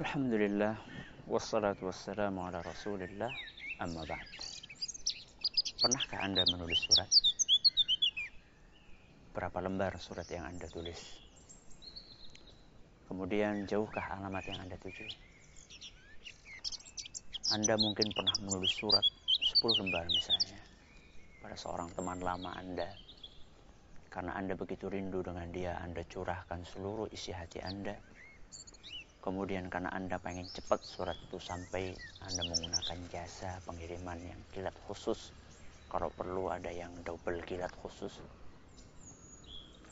Alhamdulillah Wassalatu wassalamu ala rasulillah Amma ba'd Pernahkah anda menulis surat? Berapa lembar surat yang anda tulis? Kemudian jauhkah alamat yang anda tuju? Anda mungkin pernah menulis surat 10 lembar misalnya Pada seorang teman lama anda Karena anda begitu rindu dengan dia Anda curahkan seluruh isi hati anda Kemudian karena Anda pengen cepat surat itu sampai, Anda menggunakan jasa pengiriman yang kilat khusus. Kalau perlu ada yang double kilat khusus.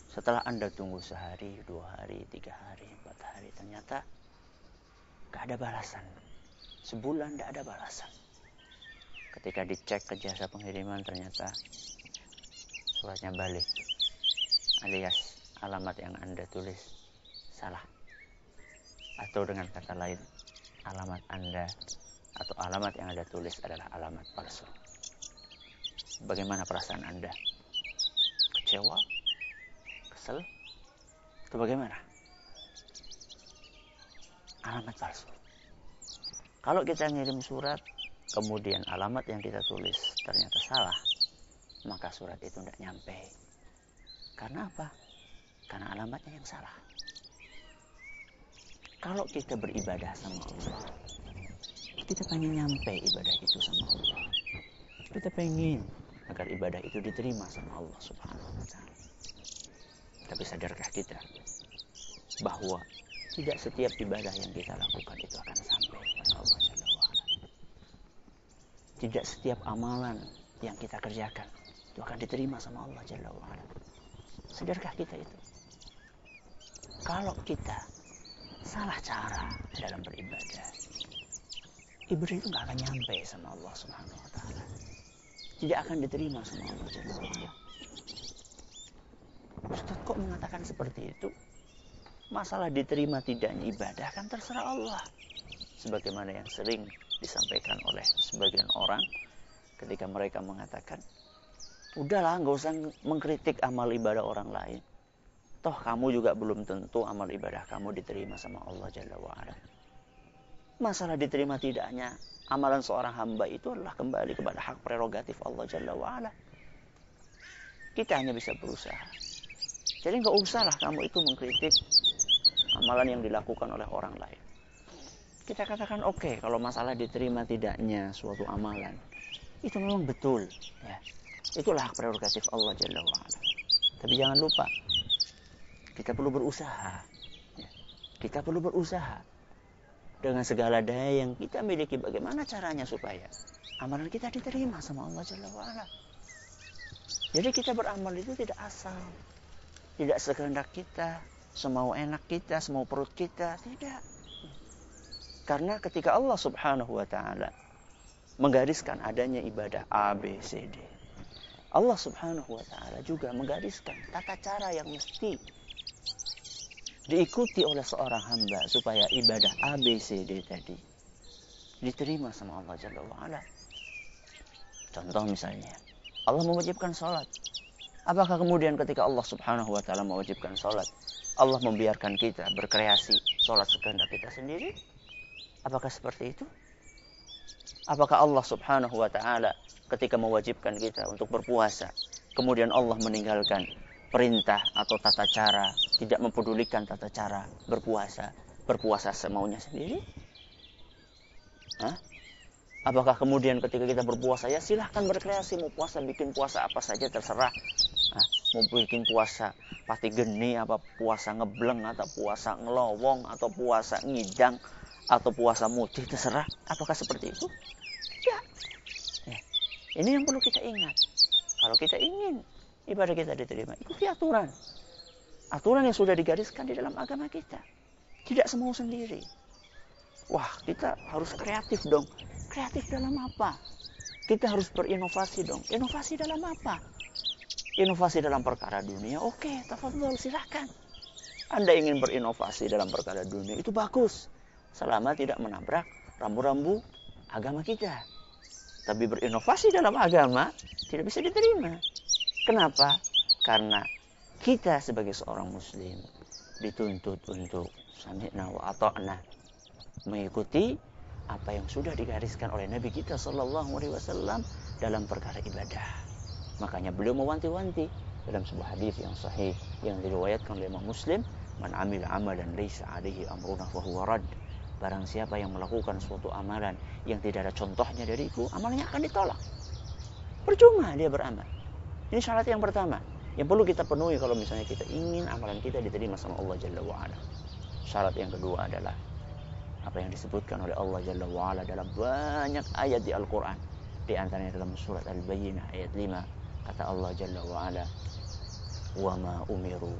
Setelah Anda tunggu sehari, dua hari, tiga hari, empat hari, ternyata gak ada balasan. Sebulan gak ada balasan. Ketika dicek ke jasa pengiriman ternyata suratnya balik. Alias alamat yang Anda tulis salah atau dengan kata lain alamat Anda atau alamat yang Anda tulis adalah alamat palsu. Bagaimana perasaan Anda? Kecewa? Kesel? Atau bagaimana? Alamat palsu. Kalau kita ngirim surat, kemudian alamat yang kita tulis ternyata salah, maka surat itu tidak nyampe. Karena apa? Karena alamatnya yang salah. Kalau kita beribadah sama Allah, kita pengen nyampe ibadah itu sama Allah. Kita pengen agar ibadah itu diterima sama Allah Subhanahu wa taala. Tapi sadarkah kita bahwa tidak setiap ibadah yang kita lakukan itu akan sampai kepada Allah Jalla. Tidak setiap amalan yang kita kerjakan itu akan diterima sama Allah Jalla. Sadarkah kita itu? Kalau kita salah cara dalam beribadah. Ibadah itu nggak akan nyampe sama Allah Subhanahu wa taala. Tidak akan diterima sama Allah Jalla Ustaz kok mengatakan seperti itu? Masalah diterima tidaknya ibadah kan terserah Allah. Sebagaimana yang sering disampaikan oleh sebagian orang ketika mereka mengatakan, udahlah nggak usah mengkritik amal ibadah orang lain Toh kamu juga belum tentu amal ibadah kamu diterima sama Allah Jalla wa'ala. Masalah diterima tidaknya amalan seorang hamba itu adalah kembali kepada hak prerogatif Allah Jalla wa'ala. Kita hanya bisa berusaha. Jadi nggak usahlah kamu itu mengkritik amalan yang dilakukan oleh orang lain. Kita katakan oke okay, kalau masalah diterima tidaknya suatu amalan itu memang betul ya. Itulah hak prerogatif Allah Jalla wa'ala. Tapi jangan lupa kita perlu berusaha. Ya. Kita perlu berusaha dengan segala daya yang kita miliki. Bagaimana caranya supaya amalan kita diterima sama Allah Jalla wa'ala. Jadi kita beramal itu tidak asal. Tidak sekehendak kita, semau enak kita, semau perut kita. Tidak. Karena ketika Allah subhanahu wa ta'ala menggariskan adanya ibadah A, B, C, D. Allah subhanahu wa ta'ala juga menggariskan tata cara yang mesti diikuti oleh seorang hamba supaya ibadah A, B, C, D tadi diterima sama Allah Jalla wa'ala. Contoh misalnya, Allah mewajibkan sholat. Apakah kemudian ketika Allah subhanahu wa ta'ala mewajibkan sholat, Allah membiarkan kita berkreasi sholat sekehendak kita sendiri? Apakah seperti itu? Apakah Allah subhanahu wa ta'ala ketika mewajibkan kita untuk berpuasa, kemudian Allah meninggalkan perintah atau tata cara, tidak mempedulikan tata cara berpuasa, berpuasa semaunya sendiri? Hah? Apakah kemudian ketika kita berpuasa ya silahkan berkreasi mau puasa bikin puasa apa saja terserah. Nah, mau bikin puasa pati geni apa puasa ngebleng atau puasa ngelowong atau puasa ngidang atau puasa mutih terserah. Apakah seperti itu? Tidak. Ya. Ini yang perlu kita ingat. Kalau kita ingin ibadah kita diterima. Ikuti aturan. Aturan yang sudah digariskan di dalam agama kita. Tidak semau sendiri. Wah, kita harus kreatif dong. Kreatif dalam apa? Kita harus berinovasi dong. Inovasi dalam apa? Inovasi dalam perkara dunia. Oke, tafadhol silahkan. Anda ingin berinovasi dalam perkara dunia itu bagus. Selama tidak menabrak rambu-rambu agama kita. Tapi berinovasi dalam agama tidak bisa diterima. Kenapa? Karena kita sebagai seorang muslim dituntut untuk sami'na wa ata'na mengikuti apa yang sudah digariskan oleh Nabi kita Shallallahu Alaihi Wasallam dalam perkara ibadah. Makanya beliau mewanti-wanti dalam sebuah hadis yang sahih yang diriwayatkan oleh Imam Muslim, "Man amil amalan laisa alaihi amruna fahuwa rad." Barang siapa yang melakukan suatu amalan yang tidak ada contohnya dariku, amalnya akan ditolak. Percuma dia beramal. Ini syarat yang pertama yang perlu kita penuhi kalau misalnya kita ingin amalan kita diterima sama Allah Jalla wa'ala. Syarat yang kedua adalah apa yang disebutkan oleh Allah Jalla wa'ala dalam banyak ayat di Al-Quran. Di antaranya dalam surat Al-Bayyinah ayat 5 kata Allah Jalla wa'ala wa ma umiru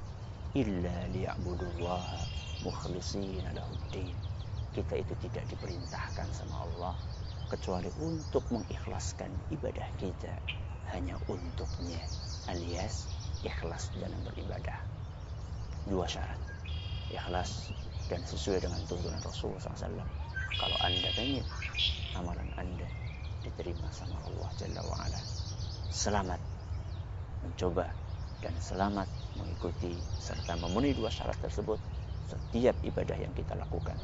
illa liya'budullaha mukhlisina lahuddin kita itu tidak diperintahkan sama Allah kecuali untuk mengikhlaskan ibadah kita hanya untuknya alias ikhlas dalam beribadah. Dua syarat. Ikhlas dan sesuai dengan tuntunan Rasulullah SAW. Kalau anda ingin amalan anda diterima sama Allah Jalla wa'ala. Selamat mencoba dan selamat mengikuti serta memenuhi dua syarat tersebut setiap ibadah yang kita lakukan.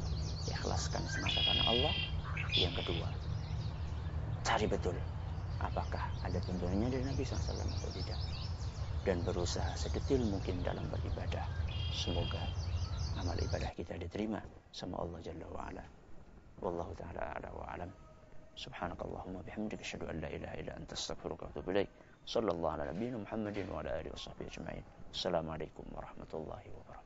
Ikhlaskan semata karena Allah. Yang kedua, cari betul apakah ada tuntunannya dari Nabi SAW atau tidak dan berusaha sedetil mungkin dalam beribadah. Semoga amal ibadah kita diterima sama Allah Jalla wa ala. Wallahu taala ala wa alam. Subhanakallahumma bihamdika asyhadu an la ilaha illa anta astaghfiruka wa atubu ilaik. Sallallahu ala nabiyyina Muhammadin wa ala alihi wa sahbihi ajma'in. Assalamualaikum warahmatullahi wabarakatuh.